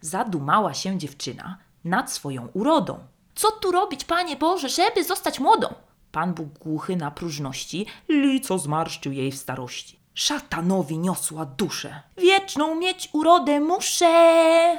Zadumała się dziewczyna nad swoją urodą. Co tu robić, panie Boże, żeby zostać młodą? Pan Bóg głuchy na próżności, lico zmarszczył jej w starości. Szatanowi niosła duszę. Wieczną mieć urodę muszę.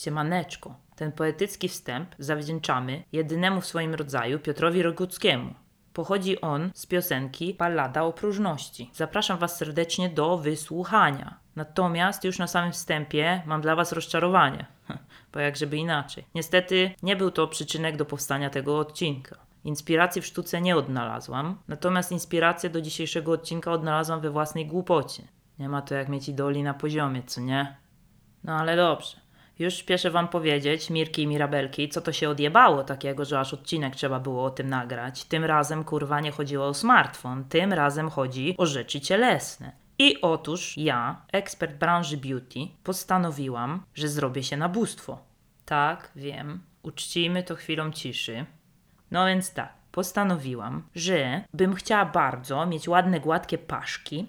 Siemaneczko. Ten poetycki wstęp zawdzięczamy jedynemu w swoim rodzaju Piotrowi Roguckiemu. Pochodzi on z piosenki Ballada o próżności. Zapraszam Was serdecznie do wysłuchania. Natomiast już na samym wstępie mam dla Was rozczarowanie, bo jak żeby inaczej. Niestety nie był to przyczynek do powstania tego odcinka. Inspiracji w sztuce nie odnalazłam, natomiast inspirację do dzisiejszego odcinka odnalazłam we własnej głupocie. Nie ma to jak mieć idoli na poziomie, co nie? No ale dobrze. Już śpieszę wam powiedzieć, Mirki i Mirabelki, co to się odjebało takiego, że aż odcinek trzeba było o tym nagrać. Tym razem kurwa nie chodziło o smartfon, tym razem chodzi o rzeczy cielesne. I otóż ja, ekspert branży beauty, postanowiłam, że zrobię się na bóstwo. Tak, wiem, uczcijmy to chwilą ciszy. No więc tak, postanowiłam, że bym chciała bardzo mieć ładne, gładkie paszki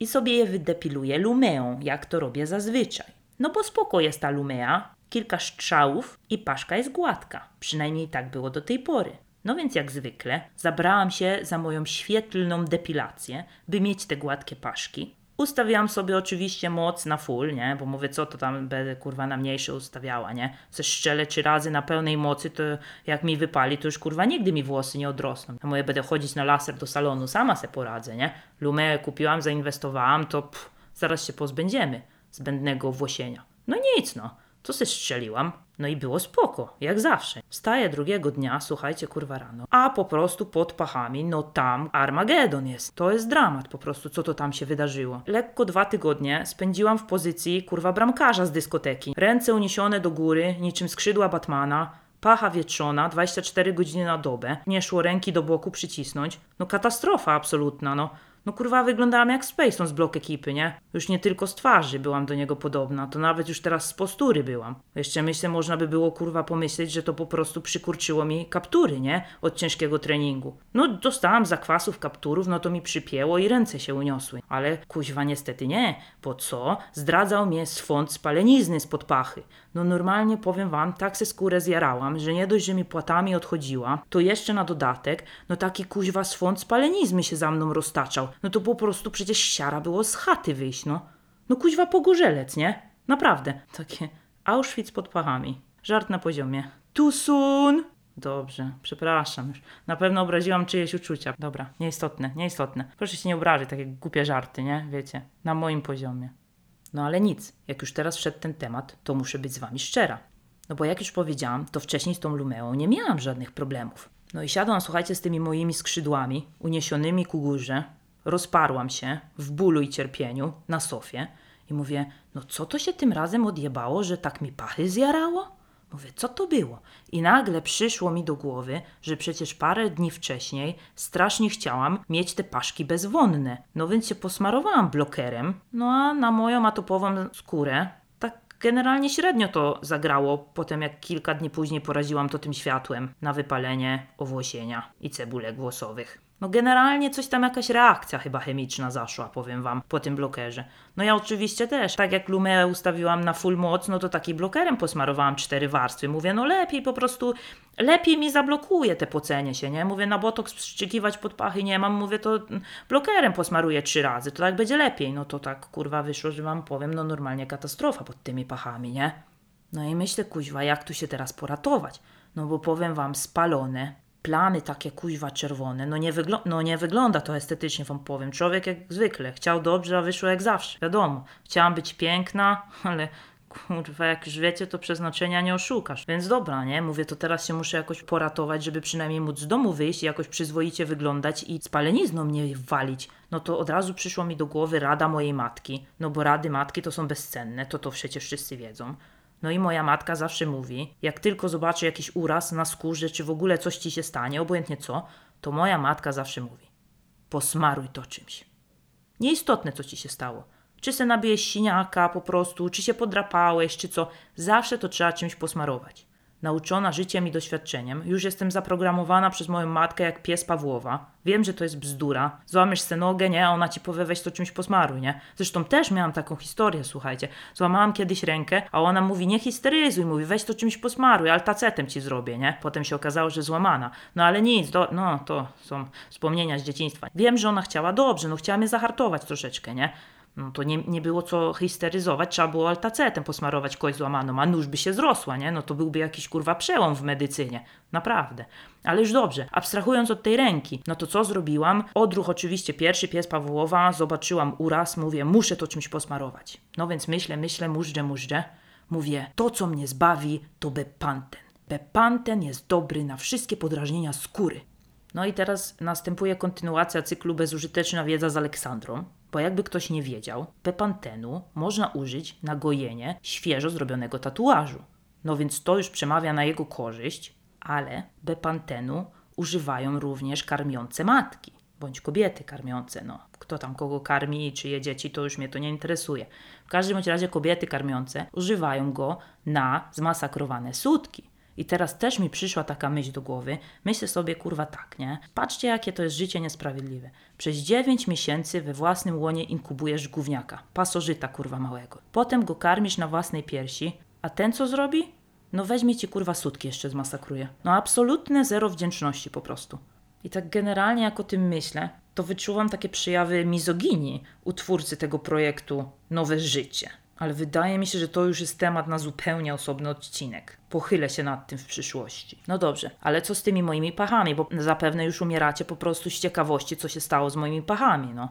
i sobie je wydepiluję lumeą, jak to robię zazwyczaj. No bo spoko jest ta lumea, kilka strzałów i paszka jest gładka. Przynajmniej tak było do tej pory. No więc jak zwykle zabrałam się za moją świetlną depilację, by mieć te gładkie paszki. Ustawiałam sobie oczywiście moc na full, nie? Bo mówię, co to tam będę kurwa na mniejsze ustawiała, nie? Ze szczele trzy razy na pełnej mocy, to jak mi wypali, to już kurwa nigdy mi włosy nie odrosną. A mówię, będę chodzić na laser do salonu, sama se poradzę, nie? Lumę kupiłam, zainwestowałam, to pff, zaraz się pozbędziemy zbędnego włosienia. No nic no, to se strzeliłam. No i było spoko, jak zawsze. Wstaję drugiego dnia, słuchajcie, kurwa rano, a po prostu pod pachami, no tam Armagedon jest. To jest dramat po prostu, co to tam się wydarzyło. Lekko dwa tygodnie spędziłam w pozycji, kurwa, bramkarza z dyskoteki. Ręce uniesione do góry, niczym skrzydła Batmana, pacha wietrzona, 24 godziny na dobę, nie szło ręki do boku przycisnąć. No katastrofa absolutna, no. No kurwa, wyglądałam jak Spacon z blok ekipy, nie? Już nie tylko z twarzy byłam do niego podobna, to nawet już teraz z postury byłam. Jeszcze myślę, można by było kurwa pomyśleć, że to po prostu przykurczyło mi kaptury, nie? Od ciężkiego treningu. No dostałam zakwasów kapturów, no to mi przypięło i ręce się uniosły. Ale kuźwa niestety nie, bo co? Zdradzał mnie swąd spalenizny spod pachy. No normalnie powiem wam, tak se skórę zjarałam, że nie dość, że mi płatami odchodziła, to jeszcze na dodatek, no taki kuźwa swąd spalenizmy się za mną roztaczał no to po prostu przecież siara było z chaty wyjść, no. No kuźwa pogorzelec, nie? Naprawdę. Takie Auschwitz pod pachami. Żart na poziomie. Soon! Dobrze, przepraszam już. Na pewno obraziłam czyjeś uczucia. Dobra, nieistotne, nieistotne. Proszę się nie obrazić, takie głupie żarty, nie? Wiecie, na moim poziomie. No ale nic, jak już teraz wszedł ten temat, to muszę być z wami szczera. No bo jak już powiedziałam, to wcześniej z tą Lumeą nie miałam żadnych problemów. No i siadłam, słuchajcie, z tymi moimi skrzydłami, uniesionymi ku górze, rozparłam się w bólu i cierpieniu na sofie i mówię, no co to się tym razem odjebało, że tak mi pachy zjarało? Mówię, co to było? I nagle przyszło mi do głowy, że przecież parę dni wcześniej strasznie chciałam mieć te paszki bezwonne. No więc się posmarowałam blokerem, no a na moją atopową skórę tak generalnie średnio to zagrało, potem jak kilka dni później poraziłam to tym światłem na wypalenie, owłosienia i cebulek włosowych. No generalnie coś tam jakaś reakcja chyba chemiczna zaszła, powiem wam, po tym blokerze. No ja oczywiście też, tak jak Lumea ustawiłam na full moc, no to taki blokerem posmarowałam cztery warstwy. Mówię, no lepiej po prostu, lepiej mi zablokuje te pocenie się, nie? Mówię, na botoks wstrzykiwać pod pachy nie mam, mówię, to blokerem posmaruję trzy razy, to tak będzie lepiej. No to tak, kurwa, wyszło, że wam powiem, no normalnie katastrofa pod tymi pachami, nie? No i myślę, kuźwa, jak tu się teraz poratować? No bo powiem wam, spalone, plamy takie kuźwa czerwone. No nie, wygl- no nie wygląda to estetycznie, wam powiem. Człowiek jak zwykle, chciał dobrze, a wyszło jak zawsze. Wiadomo, chciałam być piękna, ale kurwa, jak już wiecie, to przeznaczenia nie oszukasz. Więc dobra, nie? Mówię, to teraz się muszę jakoś poratować, żeby przynajmniej móc z domu wyjść i jakoś przyzwoicie wyglądać i spalenizną mnie walić. No to od razu przyszło mi do głowy rada mojej matki. No bo rady matki to są bezcenne, to to przecież wszyscy wiedzą. No i moja matka zawsze mówi, jak tylko zobaczy jakiś uraz na skórze, czy w ogóle coś ci się stanie, obojętnie co, to moja matka zawsze mówi: posmaruj to czymś. Nieistotne, co ci się stało. Czy se nabijesz siniaka po prostu, czy się podrapałeś, czy co. Zawsze to trzeba czymś posmarować. Nauczona życiem i doświadczeniem, już jestem zaprogramowana przez moją matkę jak pies Pawłowa. Wiem, że to jest bzdura. Złamiesz se nogę, nie? A ona ci powie, weź to czymś posmaruj, nie? Zresztą też miałam taką historię, słuchajcie. Złamałam kiedyś rękę, a ona mówi, nie histeryzuj, mówi, weź to czymś posmaruj, altacetem ci zrobię, nie? Potem się okazało, że złamana. No ale nic, do, no to są wspomnienia z dzieciństwa. Wiem, że ona chciała dobrze, no chciała mnie zahartować troszeczkę, nie? No to nie, nie było co histeryzować, trzeba było altacetem posmarować kość złamaną, a nóż by się zrosła, nie? No to byłby jakiś kurwa przełom w medycynie. Naprawdę. Ale już dobrze, abstrahując od tej ręki, no to co zrobiłam? Odruch oczywiście pierwszy, pies Pawłowa, zobaczyłam uraz, mówię, muszę to czymś posmarować. No więc myślę, myślę, mużdżę, mużdżę. Mówię, to co mnie zbawi, to bepanten. Bepanten jest dobry na wszystkie podrażnienia skóry. No i teraz następuje kontynuacja cyklu Bezużyteczna wiedza z Aleksandrą, bo jakby ktoś nie wiedział, pepantenu można użyć na gojenie świeżo zrobionego tatuażu. No więc to już przemawia na jego korzyść, ale bepantenu używają również karmiące matki, bądź kobiety karmiące. No, kto tam kogo karmi i czyje dzieci, to już mnie to nie interesuje. W każdym razie kobiety karmiące używają go na zmasakrowane sutki. I teraz też mi przyszła taka myśl do głowy. Myślę sobie, kurwa, tak, nie? Patrzcie, jakie to jest życie niesprawiedliwe. Przez 9 miesięcy we własnym łonie inkubujesz gówniaka, pasożyta, kurwa, małego. Potem go karmisz na własnej piersi, a ten co zrobi? No weźmie ci, kurwa, sutki jeszcze zmasakruje. No absolutne zero wdzięczności po prostu. I tak generalnie, jak o tym myślę, to wyczuwam takie przejawy mizoginii u twórcy tego projektu Nowe Życie. Ale wydaje mi się, że to już jest temat na zupełnie osobny odcinek. Pochylę się nad tym w przyszłości. No dobrze, ale co z tymi moimi pachami? Bo zapewne już umieracie po prostu z ciekawości, co się stało z moimi pachami. No,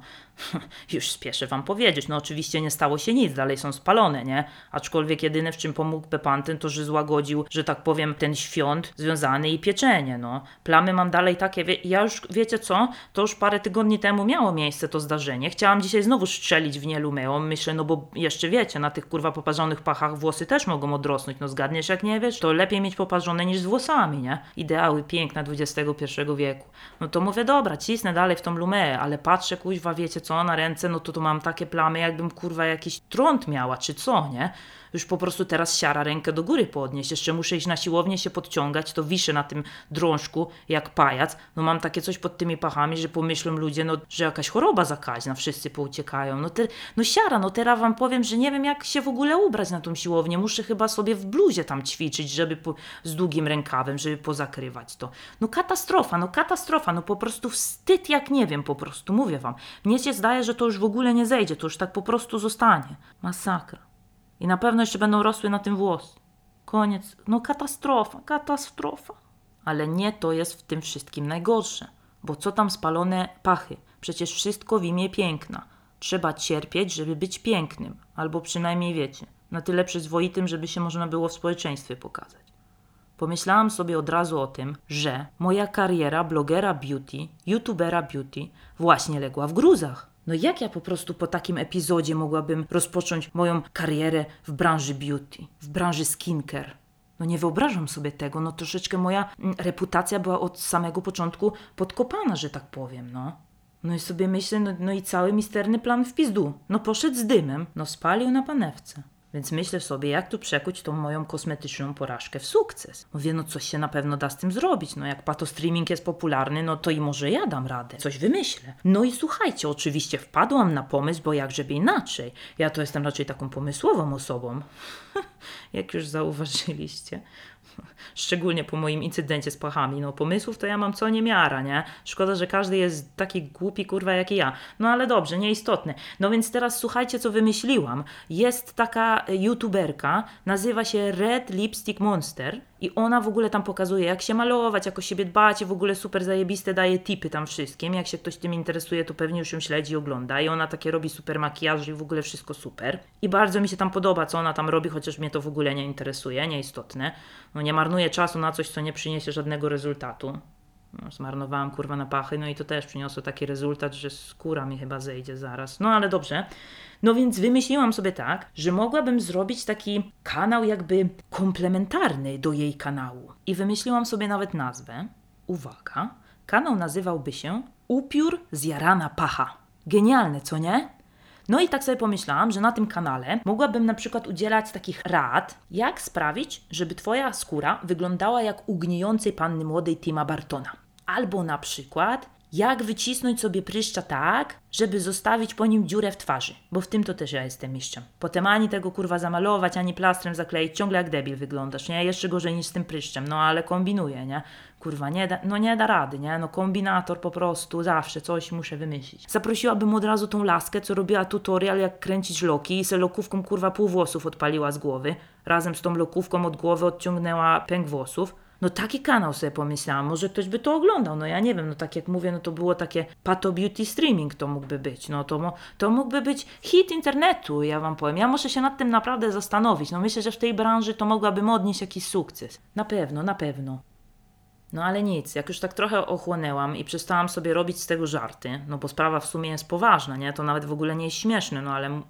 już spieszę wam powiedzieć. No, oczywiście nie stało się nic, dalej są spalone, nie? Aczkolwiek jedyne, w czym pomógł Pepantyn, to że złagodził, że tak powiem, ten świąt związany i pieczenie. No, plamy mam dalej takie. Wie, ja już wiecie co? To już parę tygodni temu miało miejsce to zdarzenie. Chciałam dzisiaj znowu strzelić w nie Lumeo. Myślę, no bo jeszcze wiecie, na tych kurwa poparzonych pachach włosy też mogą odrosnąć. No, zgadniesz, jak nie wiesz? To lepiej mieć poparzone niż z włosami, nie? Ideały piękna XXI wieku. No to mówię, dobra, cisnę dalej w tą lumeę, ale patrzę, kuźwa, wiecie co, na ręce, no to tu mam takie plamy, jakbym kurwa jakiś trąd miała, czy co, nie? Już po prostu teraz siara rękę do góry podnieść. Jeszcze muszę iść na siłownię się podciągać, to wiszę na tym drążku jak pajac. No mam takie coś pod tymi pachami, że pomyślą ludzie, no, że jakaś choroba zakaźna, wszyscy pouciekają. No, te, no siara, no teraz wam powiem, że nie wiem jak się w ogóle ubrać na tą siłownię. Muszę chyba sobie w bluzie tam ćwiczyć, żeby po, z długim rękawem, żeby pozakrywać to. No katastrofa, no katastrofa, no po prostu wstyd jak nie wiem po prostu, mówię wam. Mnie się zdaje, że to już w ogóle nie zejdzie, to już tak po prostu zostanie. Masakra. I na pewno jeszcze będą rosły na tym włosy. Koniec. No katastrofa, katastrofa. Ale nie to jest w tym wszystkim najgorsze. Bo co tam spalone pachy? Przecież wszystko w imię piękna. Trzeba cierpieć, żeby być pięknym. Albo przynajmniej wiecie, na tyle przyzwoitym, żeby się można było w społeczeństwie pokazać. Pomyślałam sobie od razu o tym, że moja kariera blogera beauty, youtubera beauty właśnie legła w gruzach. No jak ja po prostu po takim epizodzie mogłabym rozpocząć moją karierę w branży beauty, w branży skincare? No nie wyobrażam sobie tego, no troszeczkę moja mm, reputacja była od samego początku podkopana, że tak powiem, no. No i sobie myślę, no, no i cały misterny plan w pizdu. No poszedł z dymem, no spalił na panewce. Więc myślę sobie, jak tu przekuć tą moją kosmetyczną porażkę w sukces. Mówię, no coś się na pewno da z tym zrobić. No jak pato streaming jest popularny, no to i może ja dam radę. Coś wymyślę. No i słuchajcie, oczywiście wpadłam na pomysł, bo jak żeby inaczej. Ja to jestem raczej taką pomysłową osobą. jak już zauważyliście. Szczególnie po moim incydencie z pachami. No pomysłów to ja mam co niemiara, nie? Szkoda, że każdy jest taki głupi kurwa jak i ja. No ale dobrze, nieistotne. No więc teraz słuchajcie, co wymyśliłam. Jest taka youtuberka, nazywa się Red Lipstick Monster i ona w ogóle tam pokazuje, jak się malować, jak o siebie dbać w ogóle super zajebiste daje tipy tam wszystkim. Jak się ktoś tym interesuje, to pewnie już ją śledzi ogląda. I ona takie robi super makijaż i w ogóle wszystko super. I bardzo mi się tam podoba, co ona tam robi, chociaż mnie to w ogóle nie interesuje, nieistotne. No nie marnuję czasu na coś, co nie przyniesie żadnego rezultatu. No, zmarnowałam kurwa na pachy, no i to też przyniosło taki rezultat, że skóra mi chyba zejdzie zaraz. No ale dobrze. No więc wymyśliłam sobie tak, że mogłabym zrobić taki kanał jakby komplementarny do jej kanału. I wymyśliłam sobie nawet nazwę. Uwaga, kanał nazywałby się Upiór zjarana pacha. Genialne, co nie? No i tak sobie pomyślałam, że na tym kanale mogłabym na przykład udzielać takich rad, jak sprawić, żeby Twoja skóra wyglądała jak u gnijącej panny młodej Tima Bartona. Albo na przykład, jak wycisnąć sobie pryszcza tak, żeby zostawić po nim dziurę w twarzy. Bo w tym to też ja jestem mistrzem. Potem ani tego kurwa zamalować, ani plastrem zakleić. Ciągle jak debil wyglądasz, nie? Jeszcze gorzej niż z tym pryszczem. No ale kombinuję, nie? Kurwa, nie da, no nie da rady, nie? No kombinator po prostu, zawsze coś muszę wymyślić. Zaprosiłabym od razu tą laskę, co robiła tutorial jak kręcić loki i se lokówką kurwa pół włosów odpaliła z głowy. Razem z tą lokówką od głowy odciągnęła pęk włosów. No taki kanał sobie pomyślałam, może ktoś by to oglądał, no ja nie wiem, no tak jak mówię, no to było takie pato beauty streaming to mógłby być, no to, to mógłby być hit internetu, ja wam powiem. Ja muszę się nad tym naprawdę zastanowić, no myślę, że w tej branży to mogłabym odnieść jakiś sukces. Na pewno, na pewno. No ale nic, jak już tak trochę ochłonęłam i przestałam sobie robić z tego żarty, no bo sprawa w sumie jest poważna, nie? To nawet w ogóle nie jest śmieszne, no ale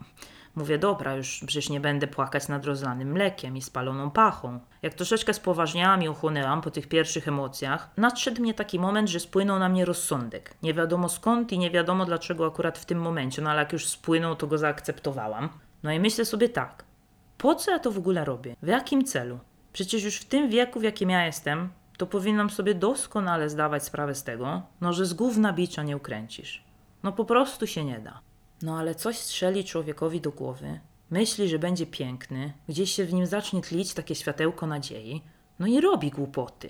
mówię, dobra, już przecież nie będę płakać nad rozlanym mlekiem i spaloną pachą. Jak troszeczkę spoważniałam i ochłonęłam po tych pierwszych emocjach, nadszedł mnie taki moment, że spłynął na mnie rozsądek. Nie wiadomo skąd i nie wiadomo dlaczego akurat w tym momencie, no ale jak już spłynął, to go zaakceptowałam. No i myślę sobie tak, po co ja to w ogóle robię? W jakim celu? Przecież już w tym wieku, w jakim ja jestem, to powinnam sobie doskonale zdawać sprawę z tego, no że z gówna bicza nie ukręcisz. No po prostu się nie da. No ale coś strzeli człowiekowi do głowy, myśli, że będzie piękny, gdzieś się w nim zacznie tlić takie światełko nadziei, no i robi głupoty.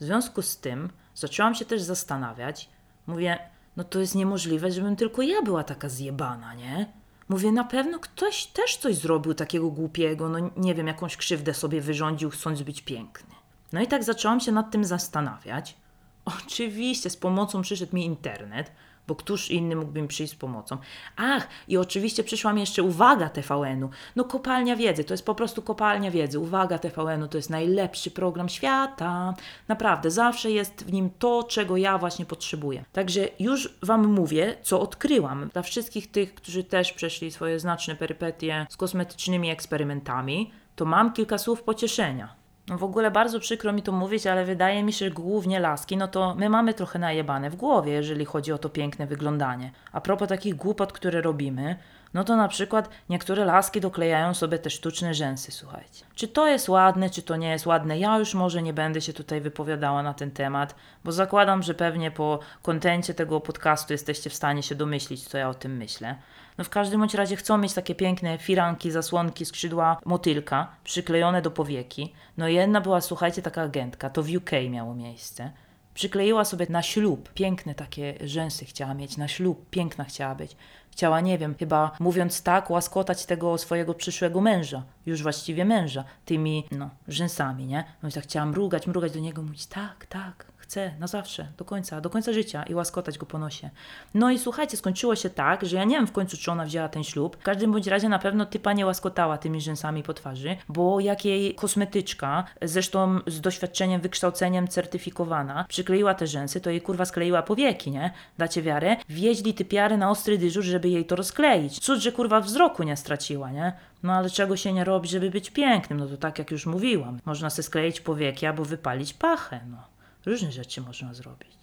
W związku z tym zaczęłam się też zastanawiać. Mówię, no to jest niemożliwe, żebym tylko ja była taka zjebana, nie? Mówię, na pewno ktoś też coś zrobił takiego głupiego, no nie wiem, jakąś krzywdę sobie wyrządził, chcąc być piękny. No i tak zaczęłam się nad tym zastanawiać. Oczywiście z pomocą przyszedł mi internet, bo któż inny mógłby mi przyjść z pomocą. Ach, i oczywiście przyszła mi jeszcze uwaga TVN-u. No kopalnia wiedzy, to jest po prostu kopalnia wiedzy. Uwaga TVN-u to jest najlepszy program świata. Naprawdę, zawsze jest w nim to, czego ja właśnie potrzebuję. Także już Wam mówię, co odkryłam. Dla wszystkich tych, którzy też przeszli swoje znaczne perypetie z kosmetycznymi eksperymentami, to mam kilka słów pocieszenia. W ogóle bardzo przykro mi to mówić, ale wydaje mi się, że głównie laski, no to my mamy trochę najebane w głowie, jeżeli chodzi o to piękne wyglądanie. A propos takich głupot, które robimy, no to na przykład niektóre laski doklejają sobie te sztuczne rzęsy, słuchajcie. Czy to jest ładne, czy to nie jest ładne, ja już może nie będę się tutaj wypowiadała na ten temat, bo zakładam, że pewnie po kontencie tego podcastu jesteście w stanie się domyślić, co ja o tym myślę. No w każdym bądź razie chcą mieć takie piękne firanki, zasłonki, skrzydła motylka przyklejone do powieki. No i jedna była, słuchajcie, taka agentka, to w UK miało miejsce. Przykleiła sobie na ślub, piękne takie rzęsy chciała mieć, na ślub, piękna chciała być. Chciała, nie wiem, chyba mówiąc tak, łaskotać tego swojego przyszłego męża, już właściwie męża, tymi, no, rzęsami, nie? No i tak chciała mrugać, mrugać do niego, mówić tak, tak, chcę, na zawsze, do końca, do końca życia i łaskotać go po nosie. No i słuchajcie, skończyło się tak, że ja nie wiem w końcu, czy ona wzięła ten ślub. W każdym bądź razie na pewno typa nie łaskotała tymi rzęsami po twarzy, bo jak jej kosmetyczka, zresztą z doświadczeniem, wykształceniem certyfikowana, przykleiła te rzęsy, to jej kurwa skleiła powieki, nie? Dacie wiarę? Wieźli typiary na ostry dyżur, żeby jej to rozkleić. Cud, że kurwa wzroku nie straciła, nie? No ale czego się nie robi, żeby być pięknym? No to tak jak już mówiłam. Można se skleić powieki albo wypalić pachę, no. Różne rzeczy można zrobić.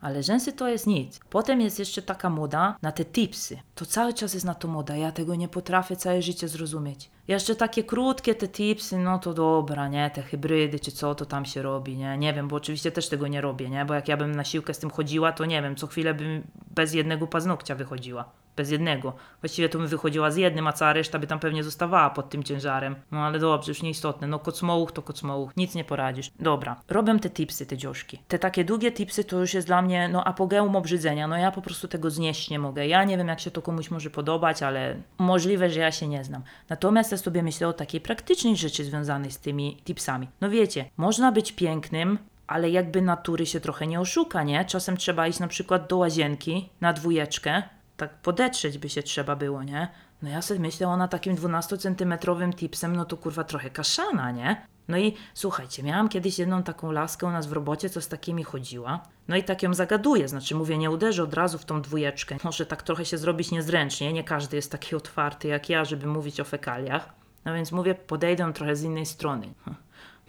Ale rzęsy to jest nic. Potem jest jeszcze taka moda na te tipsy. To cały czas jest na to moda. Ja tego nie potrafię całe życie zrozumieć. Jeszcze takie krótkie te tipsy, no to dobra, nie? Te hybrydy czy co to tam się robi, nie? Nie wiem, bo oczywiście też tego nie robię, nie? Bo jak ja bym na siłkę z tym chodziła, to nie wiem, co chwilę bym bez jednego paznokcia wychodziła. Bez jednego. Właściwie to bym wychodziła z jednym, a cała reszta by tam pewnie zostawała pod tym ciężarem. No ale dobrze, już nieistotne. No kocmołuch to kocmołuch. Nic nie poradzisz. Dobra. Robię te tipsy, te dzioszki. Te takie długie tipsy to już jest dla mnie, no apogeum obrzydzenia. No ja po prostu tego znieść nie mogę. Ja nie wiem, jak się to komuś może podobać, ale możliwe, że ja się nie znam. Natomiast ja sobie myślę o takiej praktycznej rzeczy związanej z tymi tipsami. No wiecie, można być pięknym, ale jakby natury się trochę nie oszuka, nie? Czasem trzeba iść na przykład do łazienki na dwójeczkę, tak podetrzeć by się trzeba było, nie? No ja sobie myślę, ona takim 12-centymetrowym tipsem, no to kurwa trochę kaszana, nie? No i słuchajcie, miałam kiedyś jedną taką laskę u nas w robocie, co z takimi chodziła. No i tak ją zagaduję, znaczy mówię, nie uderzę od razu w tą dwójeczkę. Może tak trochę się zrobić niezręcznie, nie każdy jest taki otwarty jak ja, żeby mówić o fekaliach. No więc mówię, podejdę trochę z innej strony.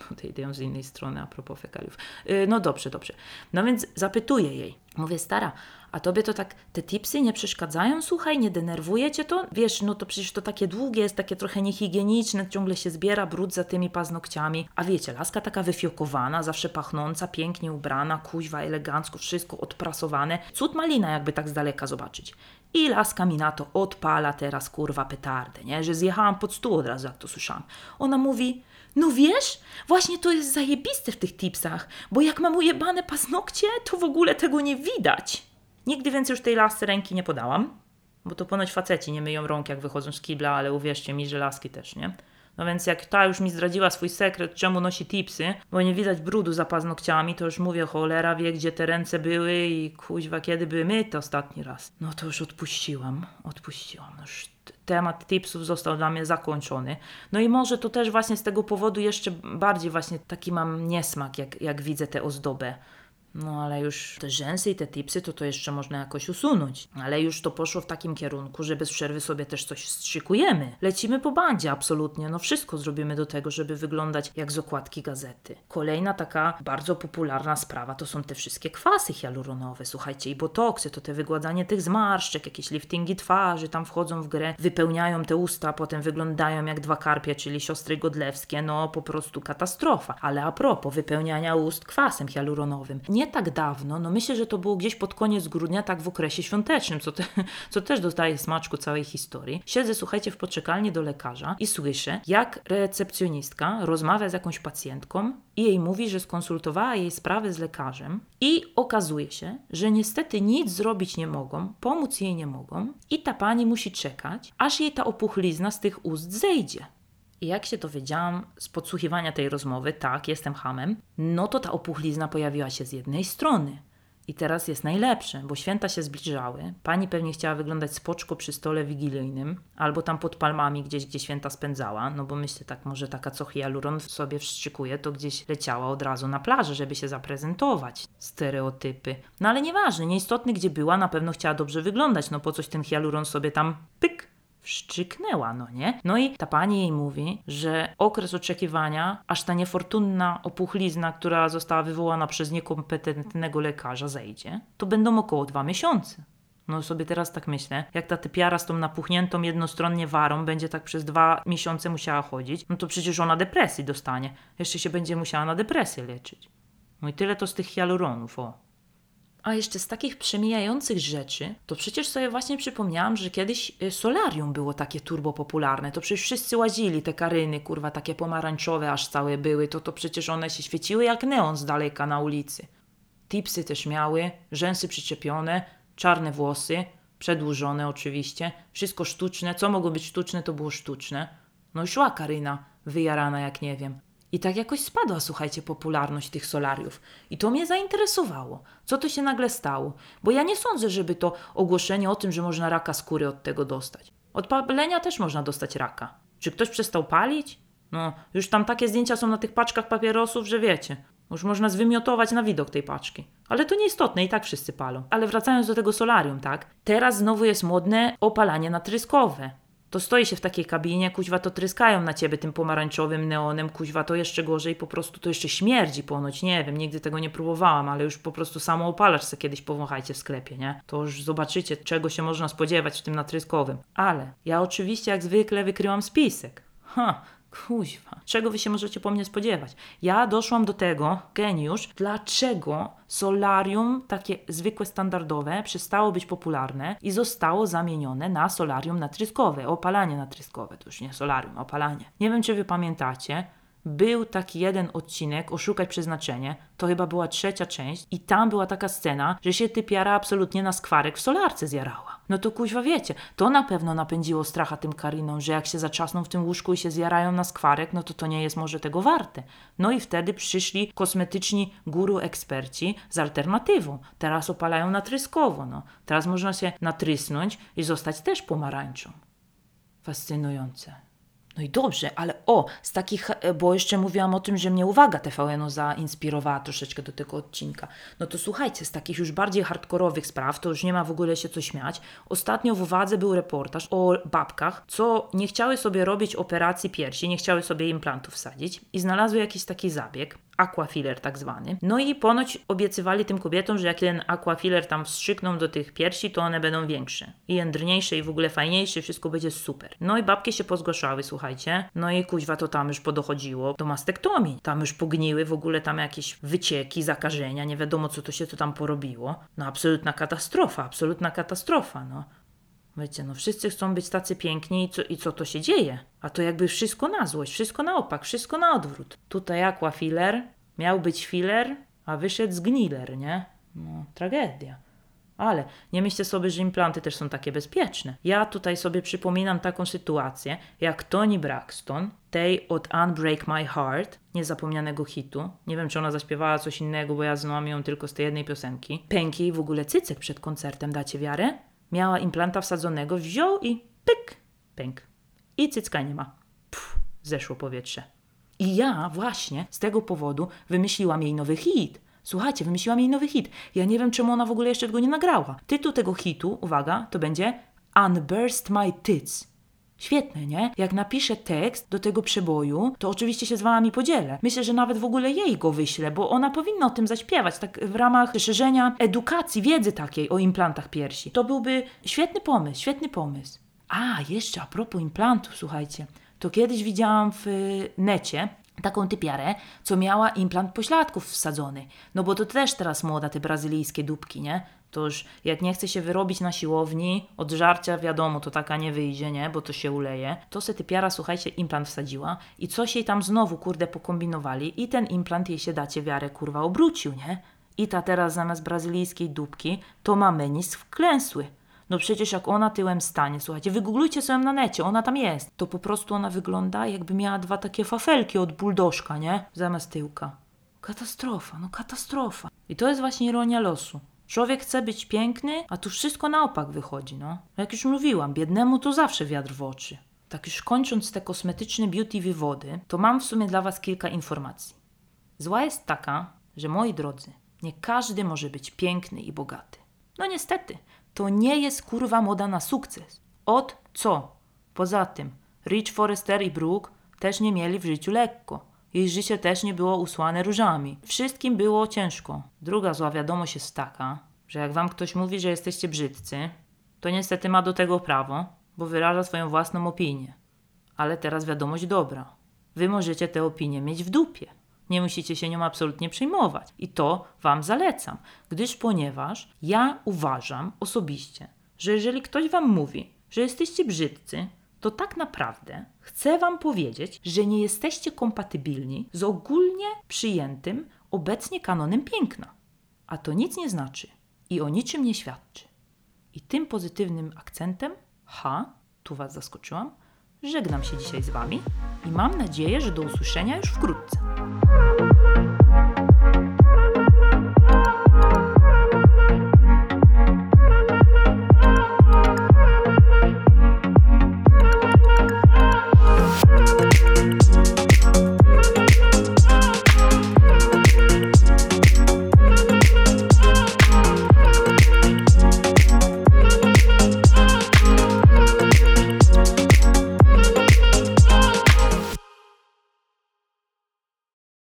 Podejdę ją z innej strony a propos fekaliów. Yy, no dobrze, dobrze. No więc zapytuję jej. Mówię, stara, A tobie to tak, te tipsy nie przeszkadzają, słuchaj, nie denerwuje cię to? Wiesz, no to przecież to takie długie jest, takie trochę niehigieniczne, ciągle się zbiera brud za tymi paznokciami. A wiecie, laska taka wyfiokowana, zawsze pachnąca, pięknie ubrana, kuźwa, elegancko, wszystko odprasowane. Cud malina, jakby tak z daleka zobaczyć. I laska mi na to odpala teraz kurwa petardę, nie? Że zjechałam pod stół od razu, jak to słyszałam. Ona mówi, no wiesz, właśnie to jest zajebiste w tych tipsach, bo jak mam ujebane paznokcie, to w ogóle tego nie widać. Nigdy więcej już tej lasce ręki nie podałam, bo to ponoć faceci nie myją rąk jak wychodzą z kibla, ale uwierzcie mi, że laski też, nie? No więc jak ta już mi zdradziła swój sekret, czemu nosi tipsy, bo nie widać brudu za paznokciami, to już mówię, cholera wie, gdzie te ręce były i kuźwa, kiedy były myte ostatni raz. No to już odpuściłam, odpuściłam. No już temat tipsów został dla mnie zakończony. No i może to też właśnie z tego powodu jeszcze bardziej właśnie taki mam niesmak, jak, jak widzę tę ozdobę. No ale już te rzęsy i te tipsy to to jeszcze można jakoś usunąć. Ale już to poszło w takim kierunku, że bez przerwy sobie też coś strzykujemy. Lecimy po bandzie absolutnie. No wszystko zrobimy do tego, żeby wyglądać jak z okładki gazety. Kolejna taka bardzo popularna sprawa to są te wszystkie kwasy hialuronowe. Słuchajcie, i botoksy, to te wygładzanie tych zmarszczek, jakieś liftingi twarzy tam wchodzą w grę, wypełniają te usta, potem wyglądają jak dwa karpie, czyli siostry godlewskie. No po prostu katastrofa. Ale a propos wypełniania ust kwasem hialuronowym. Nie tak dawno, no myślę, że to było gdzieś pod koniec grudnia, tak w okresie świątecznym, co, te, co też dodaje smaczku całej historii. Siedzę, słuchajcie, w poczekalni do lekarza i słyszę, jak recepcjonistka rozmawia z jakąś pacjentką i jej mówi, że skonsultowała jej sprawę z lekarzem i okazuje się, że niestety nic zrobić nie mogą, pomóc jej nie mogą i ta pani musi czekać, aż jej ta opuchlizna z tych ust zejdzie. I jak się dowiedziałam z podsłuchiwania tej rozmowy, tak, jestem hamem, no to ta opuchlizna pojawiła się z jednej strony. I teraz jest najlepsze, bo święta się zbliżały. Pani pewnie chciała wyglądać spoczko przy stole wigilijnym, albo tam pod palmami gdzieś, gdzie święta spędzała, no bo myślę tak, może taka co hialuron sobie wstrzykuje, to gdzieś leciała od razu na plażę, żeby się zaprezentować. Stereotypy. No ale nieważne, nieistotny gdzie była, na pewno chciała dobrze wyglądać, no po coś ten hialuron sobie tam pyk wszczyknęła, no nie? No i ta pani jej mówi, że okres oczekiwania, aż ta niefortunna opuchlizna, która została wywołana przez niekompetentnego lekarza zejdzie, to będą około dwa miesiące. No sobie teraz tak myślę, jak ta typiara z tą napuchniętą jednostronnie warą będzie tak przez dwa miesiące musiała chodzić, no to przecież ona depresji dostanie. Jeszcze się będzie musiała na depresję leczyć. No i tyle to z tych hialuronów, o. A jeszcze z takich przemijających rzeczy, to przecież sobie właśnie przypomniałam, że kiedyś y, solarium było takie turbo popularne. To przecież wszyscy łazili, te karyny, kurwa, takie pomarańczowe aż całe były. To to przecież one się świeciły jak neon z daleka na ulicy. Tipsy też miały, rzęsy przyczepione, czarne włosy, przedłużone oczywiście, wszystko sztuczne. Co mogło być sztuczne, to było sztuczne. No i szła Karyna, wyjarana jak nie wiem. I tak jakoś spadła, słuchajcie, popularność tych solariów. I to mnie zainteresowało. Co to się nagle stało? Bo ja nie sądzę, żeby to ogłoszenie o tym, że można raka skóry od tego dostać. Od palenia też można dostać raka. Czy ktoś przestał palić? No, już tam takie zdjęcia są na tych paczkach papierosów, że wiecie. Już można zwymiotować na widok tej paczki. Ale to nieistotne, i tak wszyscy palą. Ale wracając do tego solarium, tak? Teraz znowu jest modne opalanie natryskowe to stoi się w takiej kabinie, kuźwa, to tryskają na ciebie tym pomarańczowym neonem, kuźwa, to jeszcze gorzej, po prostu to jeszcze śmierdzi ponoć, nie wiem, nigdy tego nie próbowałam, ale już po prostu samo opalacz se kiedyś powąchajcie w sklepie, nie? To już zobaczycie, czego się można spodziewać w tym natryskowym. Ale ja oczywiście jak zwykle wykryłam spisek. Ha, Kuźwa, czego wy się możecie po mnie spodziewać? Ja doszłam do tego, geniusz, dlaczego solarium takie zwykłe, standardowe przestało być popularne i zostało zamienione na solarium natryskowe, opalanie natryskowe, to już nie solarium, opalanie. Nie wiem, czy wy pamiętacie, był taki jeden odcinek, Oszukać Przeznaczenie, to chyba była trzecia część i tam była taka scena, że się typiara absolutnie na skwarek w solarce zjarała. No to kuźwa wiecie, to na pewno napędziło stracha tym Karinom, że jak się zaczasną w tym łóżku i się zjarają na skwarek, no to to nie jest może tego warte. No i wtedy przyszli kosmetyczni guru eksperci z alternatywą. Teraz opalają natryskowo, no. Teraz można się natrysnąć i zostać też pomarańczą. Fascynujące. No i dobrze, ale o, z takich, e, bo jeszcze mówiłam o tym, że mnie uwaga TVN-u zainspirowała troszeczkę do tego odcinka. No to słuchajcie, z takich już bardziej hardkorowych spraw, to już nie ma w ogóle się co śmiać. Ostatnio w uwadze był reportaż o babkach, co nie chciały sobie robić operacji piersi, nie chciały sobie implantów wsadzić i znalazły jakiś taki zabieg, aquafiller tak zwany. No i ponoć obiecywali tym kobietom, że jak ten aquafiller tam wstrzykną do tych piersi, to one będą większe. I jędrniejsze i w ogóle fajniejsze, wszystko będzie super. No i babki się pozgłaszały, słuchajcie. No i kuźwa to tam już podochodziło do mastektomii. Tam już pogniły w ogóle tam jakieś wycieki, zakażenia, nie wiadomo co to się to tam porobiło. No absolutna katastrofa, absolutna katastrofa, no. Wiecie, no wszyscy chcą być tacy piękni i co, i co to się dzieje? A to jakby wszystko na złość, wszystko na opak, wszystko na odwrót. Tutaj aqua filler, miał być filler, a wyszedł zgniler, nie? No, tragedia. Ale nie myślcie sobie, że implanty też są takie bezpieczne. Ja tutaj sobie przypominam taką sytuację, jak Toni Braxton, tej od Unbreak My Heart, niezapomnianego hitu. Nie wiem, czy ona zaśpiewała coś innego, bo ja znałam ją tylko z tej jednej piosenki. Pęki w ogóle cycek przed koncertem, dacie wiarę? Miała implanta wsadzonego, wziął i pyk, pęk. I cycka nie ma. Pff, zeszło powietrze. I ja właśnie z tego powodu wymyśliłam jej nowy hit. Słuchajcie, wymyśliłam jej nowy hit. Ja nie wiem, czemu ona w ogóle jeszcze tego nie nagrała. Tytuł tego hitu, uwaga, to będzie Unburst My Tits. Świetne, nie? Jak napiszę tekst do tego przeboju, to oczywiście się z wami podzielę. Myślę, że nawet w ogóle jej go wyślę, bo ona powinna o tym zaśpiewać, tak w ramach szerzenia edukacji, wiedzy takiej o implantach piersi. To byłby świetny pomysł, świetny pomysł. A, jeszcze a propos implantów, słuchajcie. To kiedyś widziałam w y, necie taką typiarę, co miała implant pośladków wsadzony. No bo to też teraz moda, te brazylijskie dupki, nie? To już jak nie chce się wyrobić na siłowni, od żarcia wiadomo, to taka nie wyjdzie, nie? Bo to się uleje. To se typiara, słuchajcie, implant wsadziła i coś jej tam znowu, kurde, pokombinowali i ten implant jej się, dacie wiarę, kurwa, obrócił, nie? I ta teraz zamiast brazylijskiej dupki, to ma menis wklęsły. No przecież jak ona tyłem stanie, słuchajcie, wygooglujcie sobie na necie, ona tam jest. To po prostu ona wygląda jakby miała dwa takie fafelki od buldożka, nie? Zamiast tyłka. Katastrofa, no katastrofa. I to jest właśnie ironia losu. Człowiek chce być piękny, a tu wszystko na opak wychodzi, no. Jak już mówiłam, biednemu to zawsze wiatr w oczy. Tak już kończąc te kosmetyczne beauty wywody, to mam w sumie dla Was kilka informacji. Zła jest taka, że moi drodzy, nie każdy może być piękny i bogaty. No niestety, to nie jest kurwa moda na sukces. Od co? Poza tym, Rich Forrester i Brooke też nie mieli w życiu lekko. Jej życie też nie było usłane różami. Wszystkim było ciężko. Druga zła wiadomość jest taka, że jak wam ktoś mówi, że jesteście brzydcy, to niestety ma do tego prawo, bo wyraża swoją własną opinię. Ale teraz wiadomość dobra. Wy możecie tę opinię mieć w dupie. Nie musicie się nią absolutnie przejmować. I to Wam zalecam, gdyż ponieważ ja uważam osobiście, że jeżeli ktoś Wam mówi, że jesteście brzydcy, to tak naprawdę chcę Wam powiedzieć, że nie jesteście kompatybilni z ogólnie przyjętym obecnie kanonem piękna. A to nic nie znaczy i o niczym nie świadczy. I tym pozytywnym akcentem, ha, tu Was zaskoczyłam, żegnam się dzisiaj z Wami i mam nadzieję, że do usłyszenia już wkrótce.